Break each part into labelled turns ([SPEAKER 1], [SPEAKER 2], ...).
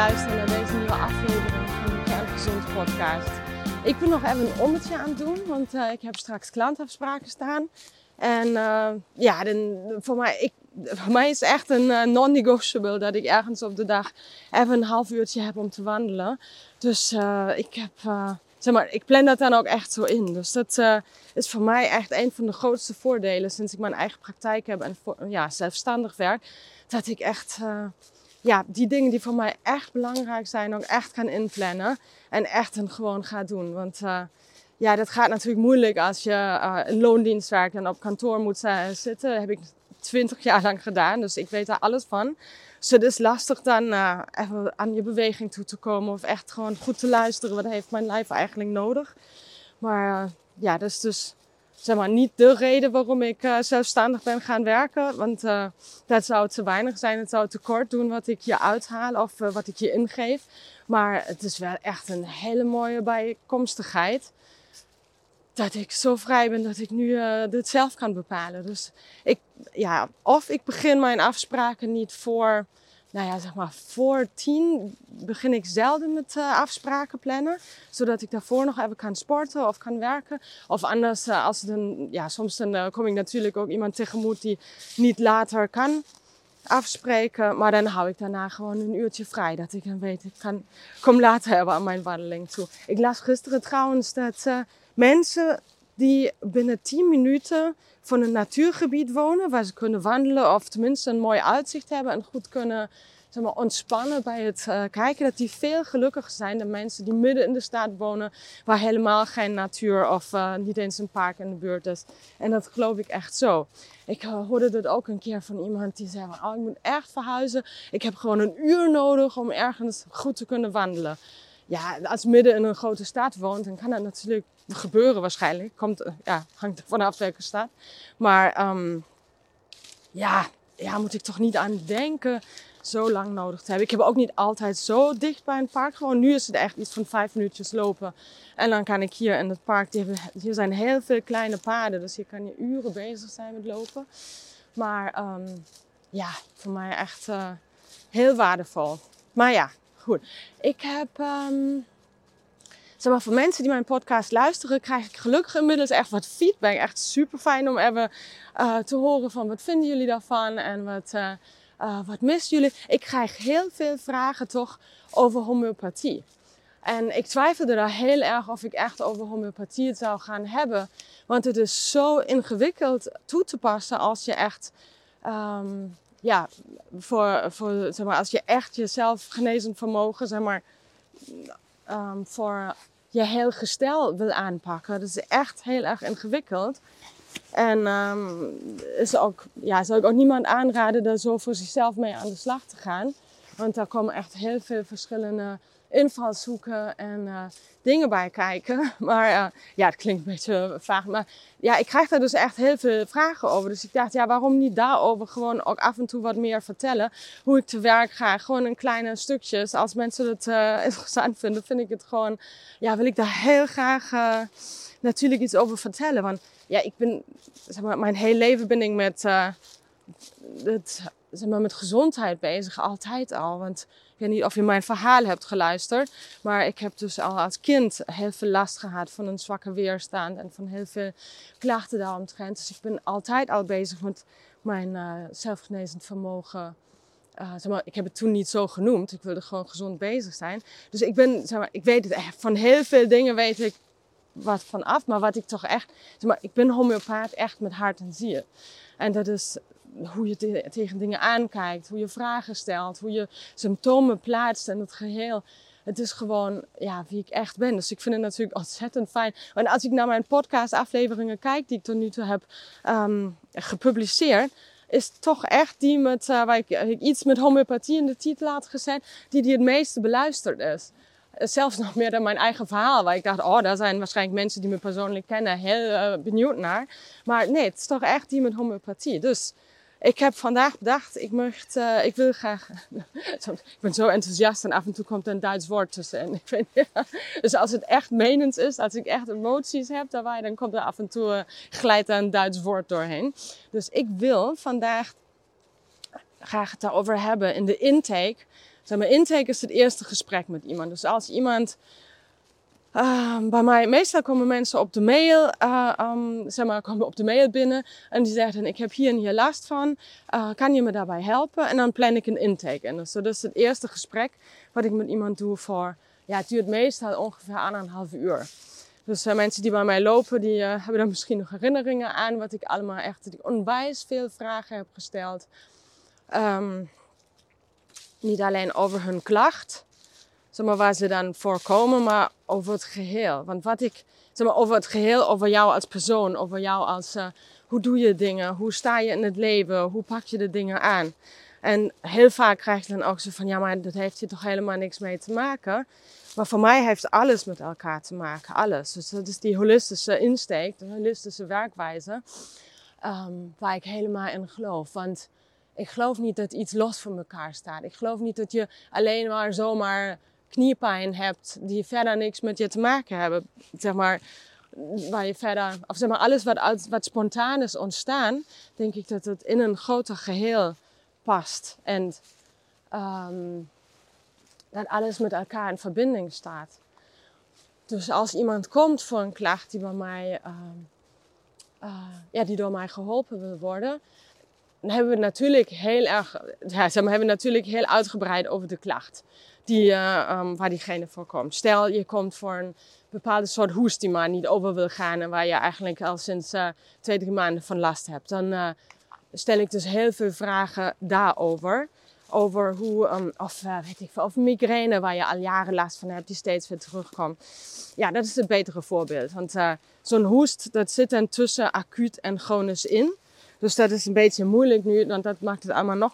[SPEAKER 1] luisteren naar deze nieuwe aflevering van de Kerngezond podcast. Ik ben nog even een ommetje aan het doen, want uh, ik heb straks klantafspraken staan. En uh, ja, dan, voor, mij, ik, voor mij is het echt een uh, non-negotiable dat ik ergens op de dag even een half uurtje heb om te wandelen. Dus ik heb, zeg maar, ik plan dat dan ook echt zo in. Dus dat is voor mij echt een van de grootste voordelen sinds ik mijn eigen praktijk heb en voor, ja, zelfstandig werk. Dat ik echt ja, die dingen die voor mij echt belangrijk zijn, ook echt gaan inplannen. En echt een gewoon ga doen. Want uh, ja, dat gaat natuurlijk moeilijk als je uh, in loondienst werkt en op kantoor moet uh, zitten. Dat heb ik twintig jaar lang gedaan, dus ik weet daar alles van. Dus het is lastig dan even aan je beweging toe te komen of echt gewoon goed te luisteren. Wat heeft mijn lijf eigenlijk nodig? Maar ja, dat is dus zeg maar, niet de reden waarom ik uh, zelfstandig ben gaan werken. Want uh, dat zou te weinig zijn. Het zou te kort doen wat ik je uithaal of uh, wat ik je ingeef. Maar het is wel echt een hele mooie bijkomstigheid. Dat ik zo vrij ben dat ik nu dit zelf kan bepalen. Dus ik, ja, of ik begin mijn afspraken niet voor nou ja, zeg maar voor tien begin ik zelden met uh, afspraken plannen. Zodat ik daarvoor nog even kan sporten of kan werken. Of anders, uh, als een, ja, soms dan uh, kom ik natuurlijk ook iemand tegemoet die niet later kan afspreken. Maar dan hou ik daarna gewoon een uurtje vrij. Dat ik dan weet, ik kan, kom later hebben aan mijn wandeling toe. Ik las gisteren trouwens dat mensen die binnen 10 minuten van een natuurgebied wonen, waar ze kunnen wandelen of tenminste een mooi uitzicht hebben en goed kunnen zeg maar, ontspannen bij het uh, kijken, dat die veel gelukkiger zijn dan mensen die midden in de stad wonen, waar helemaal geen natuur of uh, niet eens een park in de buurt is. En dat geloof ik echt zo. Ik uh, hoorde dat ook een keer van iemand die zei: Oh, ik moet echt verhuizen. Ik heb gewoon een uur nodig om ergens goed te kunnen wandelen ja, als midden in een grote stad woont, dan kan dat natuurlijk gebeuren waarschijnlijk. Komt, ja, hangt er vanaf welke stad. Maar um, ja, ja, moet ik toch niet aan denken zo lang nodig te hebben. Ik heb ook niet altijd zo dicht bij een park. Gewoon nu is het echt iets van vijf minuutjes lopen. En dan kan ik hier in het park, hier zijn heel veel kleine paden. Dus hier kan je uren bezig zijn met lopen. Maar um, ja, voor mij echt uh, heel waardevol. Maar ja, Ik heb, um, zeg maar, voor mensen die mijn podcast luisteren, krijg ik gelukkig inmiddels echt wat feedback. Echt super fijn om even uh, te horen van wat vinden jullie daarvan en wat, uh, wat missen jullie. Ik krijg heel veel vragen toch over homeopathie. En ik twijfelde daar heel erg of ik echt over homeopathie het zou gaan hebben. Want het is zo ingewikkeld toe te passen als je echt um, ja, voor, voor, zeg maar, als je echt jezelf genezend vermogen, zeg maar, um, voor je heel gestel wil aanpakken. Dat is echt heel erg ingewikkeld. En um, is ook, ja, zou ik ook niemand aanraden er zo voor zichzelf mee aan de slag te gaan. Want daar komen echt heel veel verschillende invalshoeken en uh, dingen bij kijken. Maar uh, ja, het klinkt een beetje vaag. Maar ja, ik krijg daar dus echt heel veel vragen over. Dus ik dacht, ja, waarom niet daarover gewoon ook af en toe wat meer vertellen. Hoe ik te werk ga. Gewoon in kleine stukjes. Als mensen het uh, interessant vinden, vind ik het gewoon... Ja, wil ik daar heel graag natuurlijk iets over vertellen. Want ja, ik ben... Zeg maar, mijn hele leven ben ik met... het, zeg maar, met gezondheid bezig. Altijd al. Want ik weet niet of je mijn verhaal hebt geluisterd. Maar ik heb dus al als kind heel veel last gehad van een zwakke weerstand. En van heel veel klachten daaromtrent. Dus ik ben altijd al bezig met mijn uh, zelfgenezend vermogen. Uh, zeg maar, ik heb het toen niet zo genoemd. Ik wilde gewoon gezond bezig zijn. Dus ik ben, zeg maar, ik weet het. Van heel veel dingen weet ik wat van af. Maar wat ik toch echt, zeg maar, ik ben homeopaat echt met hart en ziel. En dat is hoe je tegen dingen aankijkt, hoe je vragen stelt, hoe je symptomen plaatst en het geheel. Het is gewoon ja, wie ik echt ben. Dus ik vind het natuurlijk ontzettend fijn. En als ik naar mijn podcast-afleveringen kijk, die ik tot nu toe heb um, gepubliceerd, is toch echt die met, uh, waar ik, ik, iets met homeopathie in de titel had gezet, die die het meeste beluisterd is. Zelfs nog meer dan mijn eigen verhaal, waar ik dacht, oh, daar zijn waarschijnlijk mensen die me persoonlijk kennen heel benieuwd naar. Maar nee, het is toch echt die met homeopathie. Dus ik heb vandaag bedacht, ik, mocht, uh, ik wil graag. ik ben zo enthousiast en af en toe komt een Duits woord tussen. En dus als het echt menens is, als ik echt emoties heb daarbij, dan komt er af en toe uh, glijdt er een Duits woord doorheen. Dus ik wil vandaag graag het daarover hebben in de intake zeg intake is het eerste gesprek met iemand. Dus als iemand uh, bij mij, meestal komen mensen op de mail, uh, um, zeg maar, komen op de mail binnen en die zeggen: Ik heb hier en hier last van, uh, kan je me daarbij helpen? En dan plan ik een intake. En dus, dat is het eerste gesprek wat ik met iemand doe voor, ja, het duurt meestal ongeveer aan een half uur. Dus uh, mensen die bij mij lopen, die hebben dan misschien nog herinneringen aan wat ik allemaal echt onwijs veel vragen heb gesteld. Um, niet alleen over hun klacht, zeg maar, waar ze dan voorkomen, maar over het geheel. Want wat ik, zeg maar, over het geheel, over jou als persoon, over jou als, uh, hoe doe je dingen, hoe sta je in het leven, hoe pak je de dingen aan. En heel vaak krijg je dan ook zo van, ja, maar dat heeft hier toch helemaal niks mee te maken. Maar voor mij heeft alles met elkaar te maken, alles. Dus dat is die holistische insteek, de holistische werkwijze, um, waar ik helemaal in geloof. Want ik geloof niet dat iets los van elkaar staat. Ik geloof niet dat je alleen maar zomaar kniepijn hebt die verder niks met je te maken hebben. Zeg maar, waar je verder, of zeg maar, alles wat, wat spontaan is ontstaan, denk ik dat het in een groter geheel past. En um, dat alles met elkaar in verbinding staat. Dus als iemand komt voor een klacht die bij mij, uh, uh, ja, die door mij geholpen wil worden, dan hebben we natuurlijk heel erg, ja, zeg hebben we natuurlijk heel uitgebreid over de klacht die, uh, um, waar diegene voor komt. Stel, je komt voor een bepaalde soort hoest die maar niet over wil gaan en waar je eigenlijk al sinds uh, twee, drie maanden van last hebt. Dan uh, stel ik dus heel veel vragen daarover. Over hoe, um, of weet ik veel, of migraine waar je al jaren last van hebt, die steeds weer terugkomt. Ja, dat is het betere voorbeeld. Want zo'n hoest, dat zit dan tussen acuut en chronisch in. Dus dat is een beetje moeilijk nu, want dat maakt het allemaal nog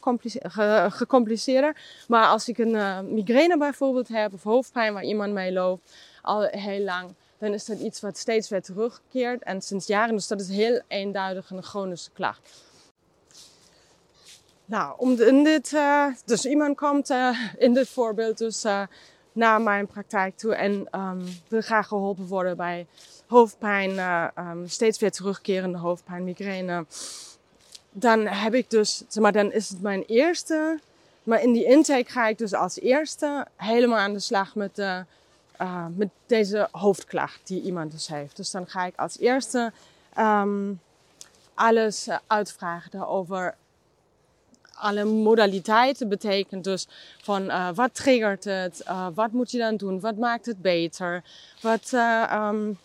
[SPEAKER 1] gecompliceerder. Maar als ik een uh, migraine bijvoorbeeld heb of hoofdpijn waar iemand mee loopt al heel lang, dan is dat iets wat steeds weer terugkeert en sinds jaren. Dus dat is heel eenduidig een chronische klacht. Nou, om in dit, uh, dus iemand komt uh, in dit voorbeeld dus naar mijn praktijk toe en um, wil graag geholpen worden bij hoofdpijn, um, steeds weer terugkerende hoofdpijn, migraine dan heb ik dus, zeg maar, dan is het mijn eerste. Maar in die intake ga ik dus als eerste helemaal aan de slag met, de, uh, met deze hoofdklacht die iemand dus heeft. Dus dan ga ik als eerste um, alles uh, uitvragen daarover. Alle modaliteiten betekent dus van uh, wat triggert het, wat moet je dan doen, wat maakt het beter, wat, um,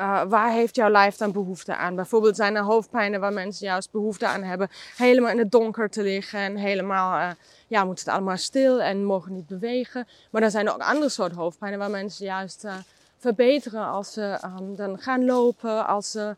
[SPEAKER 1] uh, waar heeft jouw lijf dan behoefte aan? Bijvoorbeeld zijn er hoofdpijnen waar mensen juist behoefte aan hebben. Helemaal in het donker te liggen en helemaal, uh, ja, moet het allemaal stil en mogen niet bewegen. Maar dan zijn er ook andere soorten hoofdpijnen waar mensen juist uh, verbeteren als ze um, dan gaan lopen, als ze,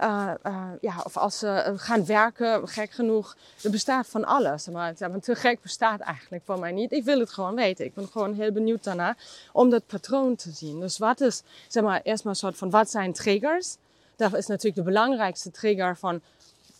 [SPEAKER 1] uh, uh, ja, of als ze gaan werken, gek genoeg. Er bestaat van alles. Maar te gek bestaat eigenlijk voor mij niet. Ik wil het gewoon weten. Ik ben gewoon heel benieuwd daarna om dat patroon te zien. Dus wat is, zeg maar, eerst maar een soort van, wat zijn triggers? Dat is natuurlijk de belangrijkste trigger van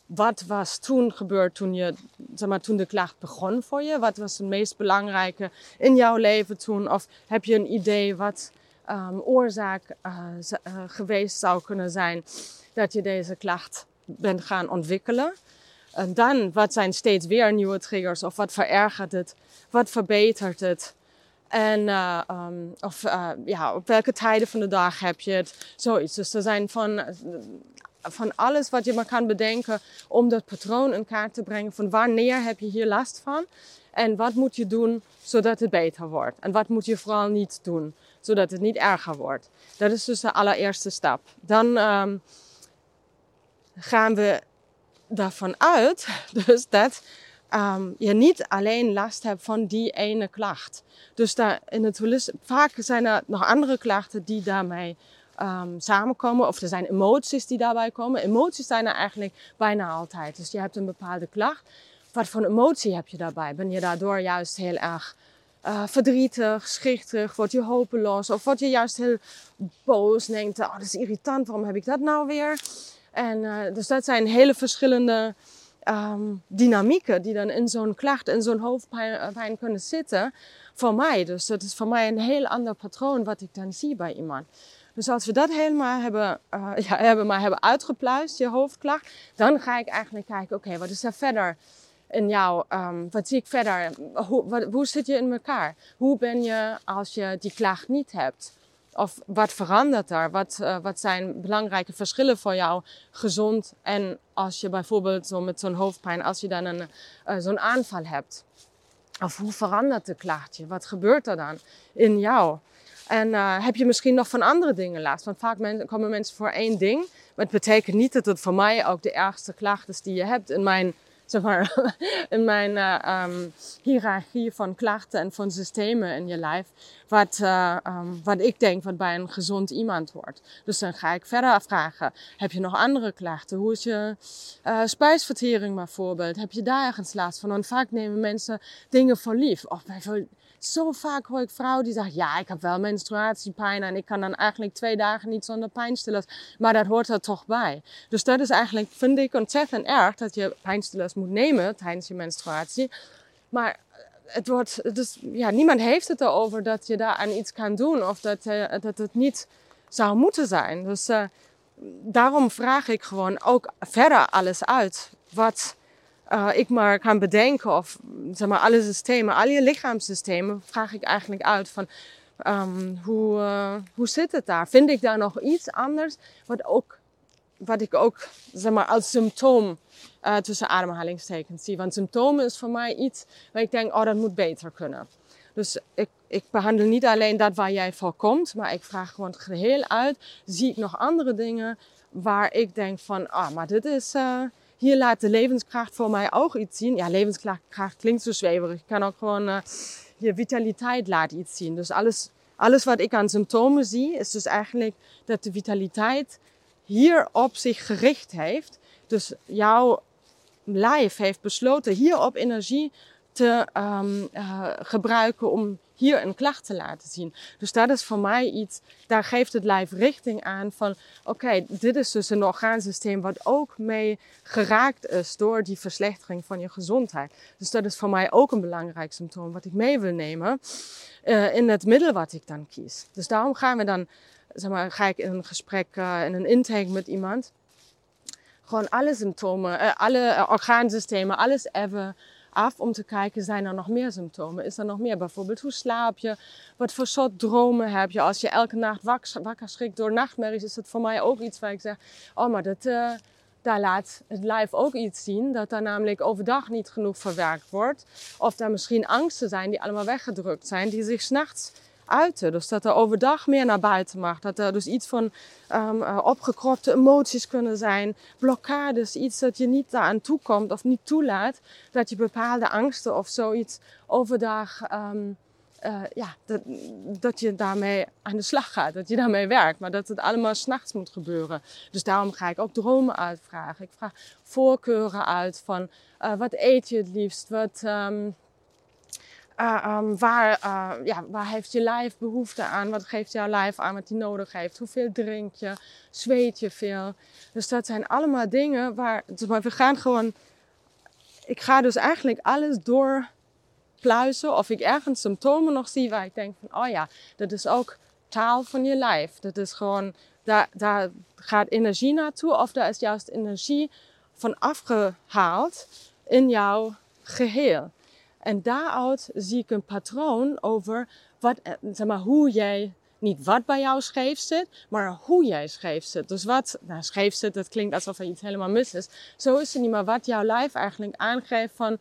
[SPEAKER 1] wat was toen gebeurd toen, je, zeg maar, toen de klacht begon voor je? Wat was het meest belangrijke in jouw leven toen? Of heb je een idee wat um, oorzaak uh, uh, geweest zou kunnen zijn dat je deze klacht bent gaan ontwikkelen. En dan, wat zijn steeds weer nieuwe triggers? Of wat verergert het? Wat verbetert het? En uh, um, of, ja, op welke tijden van de dag heb je het? Zoiets. Dus er zijn van, van alles wat je maar kan bedenken om dat patroon in kaart te brengen. Van wanneer heb je hier last van? En wat moet je doen zodat het beter wordt? En wat moet je vooral niet doen? zodat het niet erger wordt. Dat is dus de allereerste stap. Dan um, gaan we daarvan uit dus dat um, je niet alleen last hebt van die ene klacht. Dus daar in het vaak zijn er nog andere klachten die daarmee um, samenkomen. Of er zijn emoties die daarbij komen. Emoties zijn er eigenlijk bijna altijd. Dus je hebt een bepaalde klacht. Wat voor emotie heb je daarbij? Ben je daardoor juist heel erg uh, verdrietig, schichtig, word je hopeloos of word je juist heel boos, denkt, oh dat is irritant, waarom heb ik dat nou weer? En uh, dus dat zijn hele verschillende um, dynamieken die dan in zo'n klacht, in zo'n hoofdpijn eh, kunnen zitten voor mij. Dus dat is voor mij een heel ander patroon wat ik dan zie bij iemand. Dus als we dat helemaal hebben, uh, ja, hebben, maar hebben uitgepluist, je hoofdklacht, dan ga ik eigenlijk kijken, oké, wat is er verder in jou, um, wat zie ik verder? Hoe, wat, hoe zit je in elkaar? Hoe ben je als je die klacht niet hebt? Of wat verandert er? Wat, uh, wat zijn belangrijke verschillen voor jou gezond? En als je bijvoorbeeld zo met zo'n hoofdpijn, als je dan een, uh, zo'n aanval hebt. Of hoe verandert de klachtje? Wat gebeurt er dan in jou? En uh, heb je misschien nog van andere dingen last? Want vaak men, komen mensen voor één ding. Maar het betekent niet dat het voor mij ook de ergste klacht is die je hebt. In mijn zeg maar, in mijn uh, hiërarchie van klachten en van systemen in je lijf. Wat, uh, wat ik denk wat bij een gezond iemand hoort. Dus dan ga ik verder afvragen. Heb je nog andere klachten? Hoe is je spijsvertering bijvoorbeeld? Heb je daar ergens last van? Want vaak nemen mensen dingen voor lief. Of bijvoorbeeld zo vaak hoor ik vrouwen die zeggen, ja, ik heb wel menstruatiepijn en ik kan dan eigenlijk twee dagen niet zonder pijnstillers. Maar dat hoort er toch bij. Dus dat is eigenlijk, vind ik ontzettend erg dat je pijnstillers moet nemen tijdens je menstruatie. Maar het wordt, dus, ja, niemand heeft het erover dat je daar aan iets kan doen of dat, uh, dat het niet zou moeten zijn. Dus uh, daarom vraag ik gewoon ook verder alles uit. Wat, uh, ik maar kan bedenken of zeg maar alle systemen, al je lichaamssystemen, vraag ik eigenlijk uit van um, hoe, uh, hoe zit het daar? Vind ik daar nog iets anders wat, ook, wat ik ook zeg maar, als symptoom uh, tussen ademhalingstekens zie? Want symptomen is voor mij iets waar ik denk, oh dat moet beter kunnen. Dus ik, ik behandel niet alleen dat waar jij voor komt, maar ik vraag gewoon het geheel uit. Zie ik nog andere dingen waar ik denk van, ah, maar dit is hier laat de levenskracht voor mij ook iets zien. Ja, levenskracht klinkt zo zweverig. Ik kan ook gewoon uh, je vitaliteit laat iets zien. Dus alles, alles wat ik aan symptomen zie, is dus eigenlijk dat de vitaliteit hier op zich gericht heeft. Dus jouw lijf heeft besloten hierop energie te um, uh, gebruiken om hier een klacht te laten zien. Dus dat is voor mij iets, daar geeft het lijf richting aan van oké, dit is dus een orgaansysteem wat ook mee geraakt is door die verslechtering van je gezondheid. Dus dat is voor mij ook een belangrijk symptoom wat ik mee wil nemen uh, in het middel wat ik dan kies. Dus daarom gaan we dan, zeg maar, ga ik in een gesprek, uh, in een intake met iemand, gewoon alle symptomen, uh, alle orgaansystemen, alles even af om te kijken, zijn er nog meer symptomen? Is er nog meer? Bijvoorbeeld, hoe slaap je? Wat voor soort dromen heb je? Als je elke nacht wakker, wakker schrikt door nachtmerries, is het voor mij ook iets waar ik zeg, oh, maar dat, uh, daar laat het lijf ook iets zien. Dat daar namelijk overdag niet genoeg verwerkt wordt. Of daar misschien angsten zijn die allemaal weggedrukt zijn, die zich s'nachts Dus dat er overdag meer naar buiten mag. Dat er dus iets van um, opgekropte emoties kunnen zijn. Blokkades, iets dat je niet aan toekomt of niet toelaat. Dat je bepaalde angsten of zoiets overdag... Um, uh, ja, dat, dat je daarmee aan de slag gaat, dat je daarmee werkt, maar dat het allemaal s'nachts moet gebeuren. Dus daarom ga ik ook dromen uitvragen. Ik vraag voorkeuren uit van uh, wat eet je het liefst, wat, um, uh, um, waar, uh, ja, waar heeft je lijf behoefte aan? Wat geeft jouw lijf aan wat hij nodig heeft? Hoeveel drink je? Zweet je veel? Dus dat zijn allemaal dingen waar... Dus we gaan gewoon... Ik ga dus eigenlijk alles doorpluizen. Of ik ergens symptomen nog zie waar ik denk van... Oh ja, dat is ook taal van je lijf. Dat is gewoon... Daar, daar gaat energie naartoe. Of daar is juist energie van afgehaald in jouw geheel. En daaruit zie ik een patroon over wat, eh, zeg maar, hoe jij, niet wat bij jou scheef zit, maar hoe jij scheef zit. Dus wat, nou scheef zit, dat klinkt alsof er iets helemaal mis is. Zo is het niet, maar wat jouw lijf eigenlijk aangeeft van,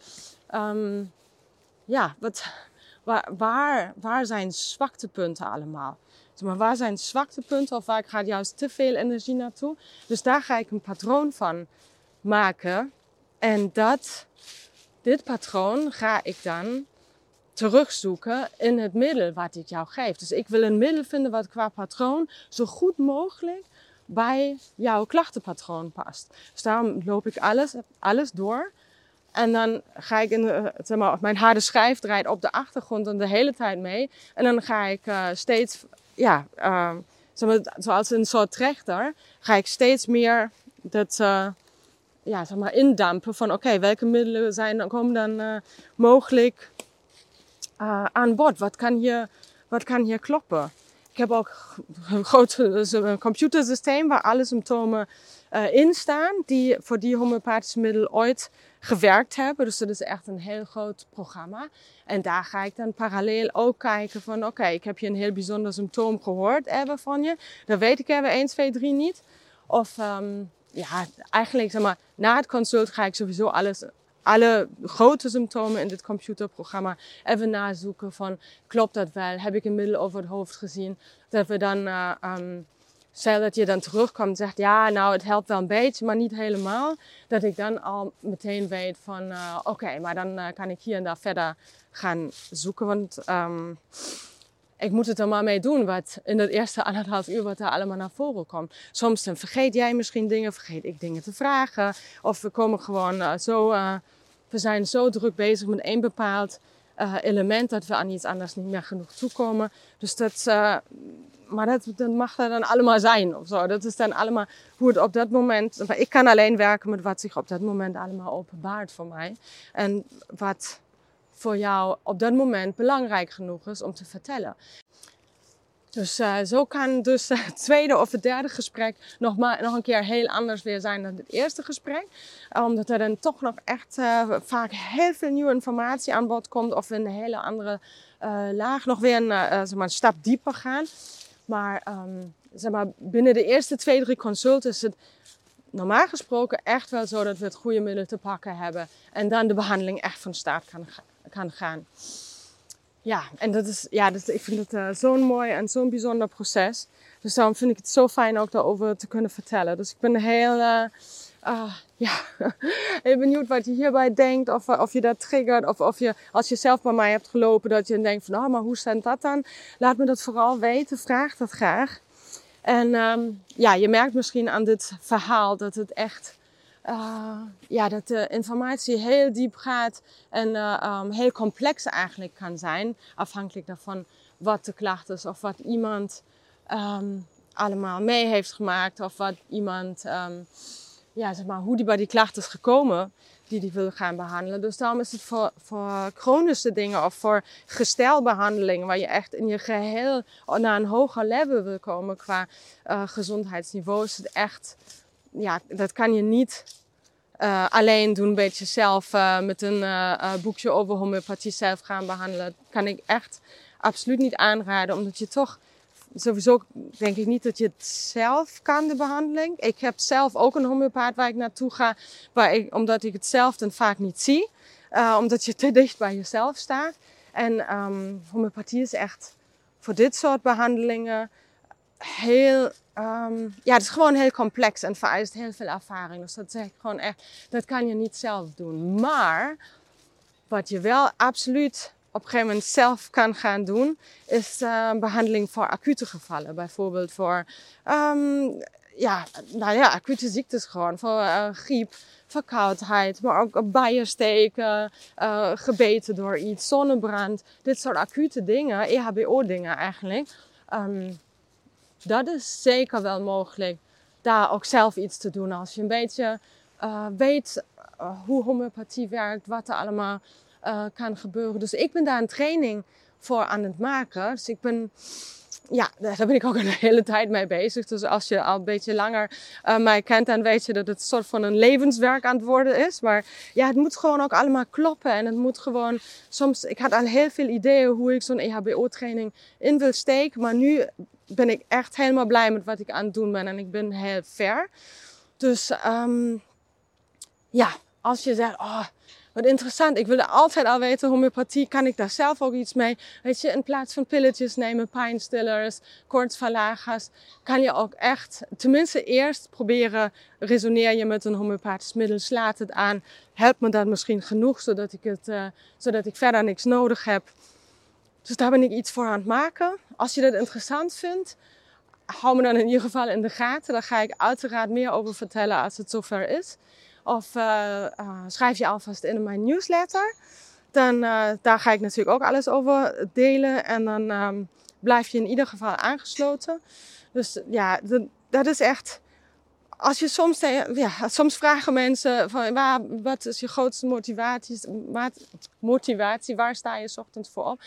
[SPEAKER 1] um, ja, wat, waar, waar, zijn zwaktepunten allemaal? Maar, waar zijn zwaktepunten of waar gaat juist te veel energie naartoe? Dus daar ga ik een patroon van maken. En dat dit patroon ga ik dan terugzoeken in het middel wat ik jou geef. Dus ik wil een middel vinden wat qua patroon zo goed mogelijk bij jouw klachtenpatroon past. Dus daarom loop ik alles, zeg door. En dan ga ik in zeg maar, mijn harde schijf draait op de achtergrond en de hele tijd mee. En dan ga ik uh, steeds, ja, uh, zeg maar, zoals een soort trechter, ga ik steeds meer dat, uh, ja, zeg maar indampen van oké, okay, welke middelen zijn, dan komen dan uh, mogelijk uh, aan bod? Wat kan, hier, wat kan hier kloppen? Ik heb ook een groot dus een computersysteem waar alle symptomen uh, in staan die voor die homeopathische middel ooit gewerkt hebben. Dus dat is echt een heel groot programma. En daar ga ik dan parallel ook kijken van oké, ik heb je een heel bijzonder symptoom gehoord hebben van je. Dat weet ik even 1, 2, 3 niet. Of um, ja, eigenlijk zeg maar, na het consult ga ik sowieso alles alle grote symptomen in dit computerprogramma even nazoeken van klopt dat wel? Heb ik een middel over het hoofd gezien? Dat we dan, uh, um, stel dat je dan terugkomt en zegt ja, nou het helpt wel een beetje, maar niet helemaal. Dat ik dan al meteen weet van uh, oké, maar dan uh, kan ik hier en daar verder gaan zoeken. Want um, ik moet het er maar mee doen wat in het eerste anderhalf uur wat er allemaal naar voren komt. Soms vergeet jij misschien dingen, vergeet ik dingen te vragen. Of we komen gewoon uh, zo, uh, we zijn zo druk bezig met één bepaald uh, element dat we aan iets anders niet meer genoeg toekomen. Dus dat, maar dat, dat mag er dan allemaal zijn of zo. Dat is dan allemaal hoe het op dat moment, ik kan alleen werken met wat zich op dat moment allemaal openbaart voor mij. En wat voor jou op dat moment belangrijk genoeg is om te vertellen. Dus uh, zo kan dus het tweede of het derde gesprek nog, nog een keer heel anders weer zijn dan het eerste gesprek. Omdat er dan toch nog echt uh, vaak heel veel nieuwe informatie aan bod komt. Of in een hele andere uh, laag nog weer een, zeg maar, een stap dieper gaan. Maar, um, zeg maar binnen de eerste twee, drie consulten is het normaal gesproken echt wel zo dat we het goede middel te pakken hebben. En dan de behandeling echt van start kan gaan kan gaan. Ja, en dat is, ja, dat, ik vind het uh, zo'n mooi en zo'n bijzonder proces. Dus daarom vind ik het zo fijn ook daarover te kunnen vertellen. Dus ik ben heel, uh, uh, ja, heel benieuwd wat je hierbij denkt. Of, of je dat triggert. Of, of je, als je zelf bij mij hebt gelopen, dat je denkt van, oh, maar hoe staat dat dan? Laat me dat vooral weten. Vraag dat graag. En um, ja, je merkt misschien aan dit verhaal dat het echt uh, ja, dat de informatie heel diep gaat en uh, um, heel complex eigenlijk kan zijn. Afhankelijk daarvan wat de klacht is of wat iemand um, allemaal mee heeft gemaakt. Of wat iemand, um, ja, zeg maar, hoe die bij die klacht is gekomen die die wil gaan behandelen. Dus daarom is het voor, voor chronische dingen of voor gestelbehandelingen, waar je echt in je geheel naar een hoger level wil komen qua uh, gezondheidsniveau, is het echt ja, dat kan je niet uh, alleen doen, een beetje zelf uh, met een uh, boekje over homeopathie zelf gaan behandelen. Kan ik echt absoluut niet aanraden, omdat je toch sowieso denk ik niet dat je het zelf kan, de behandeling. Ik heb zelf ook een homeopaat waar ik naartoe ga, waar ik, omdat ik het zelf dan vaak niet zie, omdat je te dicht bij jezelf staat. En um, homeopathie is echt voor dit soort behandelingen heel, um, ja, het is gewoon heel complex en vereist heel veel ervaring. Dus dat zeg ik gewoon echt, dat kan je niet zelf doen. Maar wat je wel absoluut op een gegeven moment zelf kan gaan doen, is uh, behandeling voor acute gevallen. Bijvoorbeeld voor, um, ja, nou ja, acute ziektes gewoon. Voor uh, griep, verkoudheid, maar ook bijensteken, uh, gebeten door iets, zonnebrand. Dit soort acute dingen, EHBO-dingen eigenlijk. Dat is zeker wel mogelijk daar ook zelf iets te doen. Als je een beetje uh, weet uh, hoe homeopathie werkt, wat er allemaal uh, kan gebeuren. Dus ik ben daar een training voor aan het maken. Dus ik ben, ja, daar ben ik ook een hele tijd mee bezig. Dus als je al een beetje langer mij kent, dan weet je dat het een soort van een levenswerk aan het worden is. Maar ja, het moet gewoon ook allemaal kloppen. En het moet gewoon, soms, ik had al heel veel ideeën hoe ik zo'n EHBO-training in wil steken. Maar nu ben ik echt helemaal blij met wat ik aan het doen ben. En ik ben heel ver. Dus um, ja, als je zegt, oh, wat interessant. Ik wilde altijd al weten, homeopathie, kan ik daar zelf ook iets mee? Weet je, in plaats van pilletjes nemen, pijnstillers, koortsverlagers, kan je ook echt, tenminste eerst proberen, resoneer je met een homeopathisch middel, slaat het aan, helpt me dat misschien genoeg, zodat ik, het, uh, zodat ik verder niks nodig heb. Dus daar ben ik iets voor aan het maken. Als je dat interessant vindt, hou me dan in ieder geval in de gaten. Daar ga ik uiteraard meer over vertellen als het zover is. Of uh, uh, schrijf je alvast in mijn newsletter. Dan uh, daar ga ik natuurlijk ook alles over delen. En dan um, blijf je in ieder geval aangesloten. Dus ja, dat is echt als je soms, ja, soms vragen mensen van wat is je grootste motivatie, motivatie, waar sta je ochtends voor op?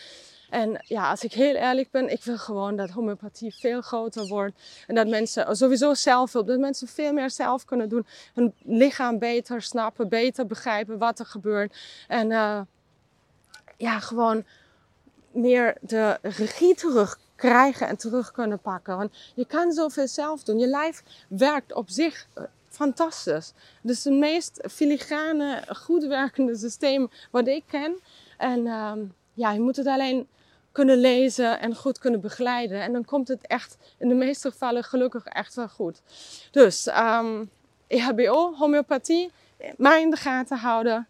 [SPEAKER 1] En ja, als ik heel eerlijk ben, ik wil gewoon dat homeopathie veel groter wordt. En dat mensen sowieso zelfhulp, dat mensen veel meer zelf kunnen doen. Hun lichaam beter snappen, beter begrijpen wat er gebeurt. En uh, ja, gewoon meer de regie terugkrijgen en terug kunnen pakken. Want je kan zoveel zelf doen. Je lijf werkt op zich eh, fantastisch. Is het meest filigrane, goed werkende systeem wat ik ken. En uh, ja, je moet het alleen kunnen lezen en goed kunnen begeleiden. En dan komt het echt in de meeste gevallen gelukkig echt wel goed. Dus um, EHBO, homeopathie, maar in de gaten houden.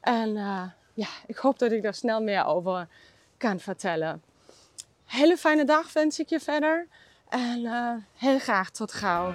[SPEAKER 1] En uh, ja, ik hoop dat ik daar snel meer over kan vertellen. Hele fijne dag wens ik je verder. En uh, heel graag tot gauw.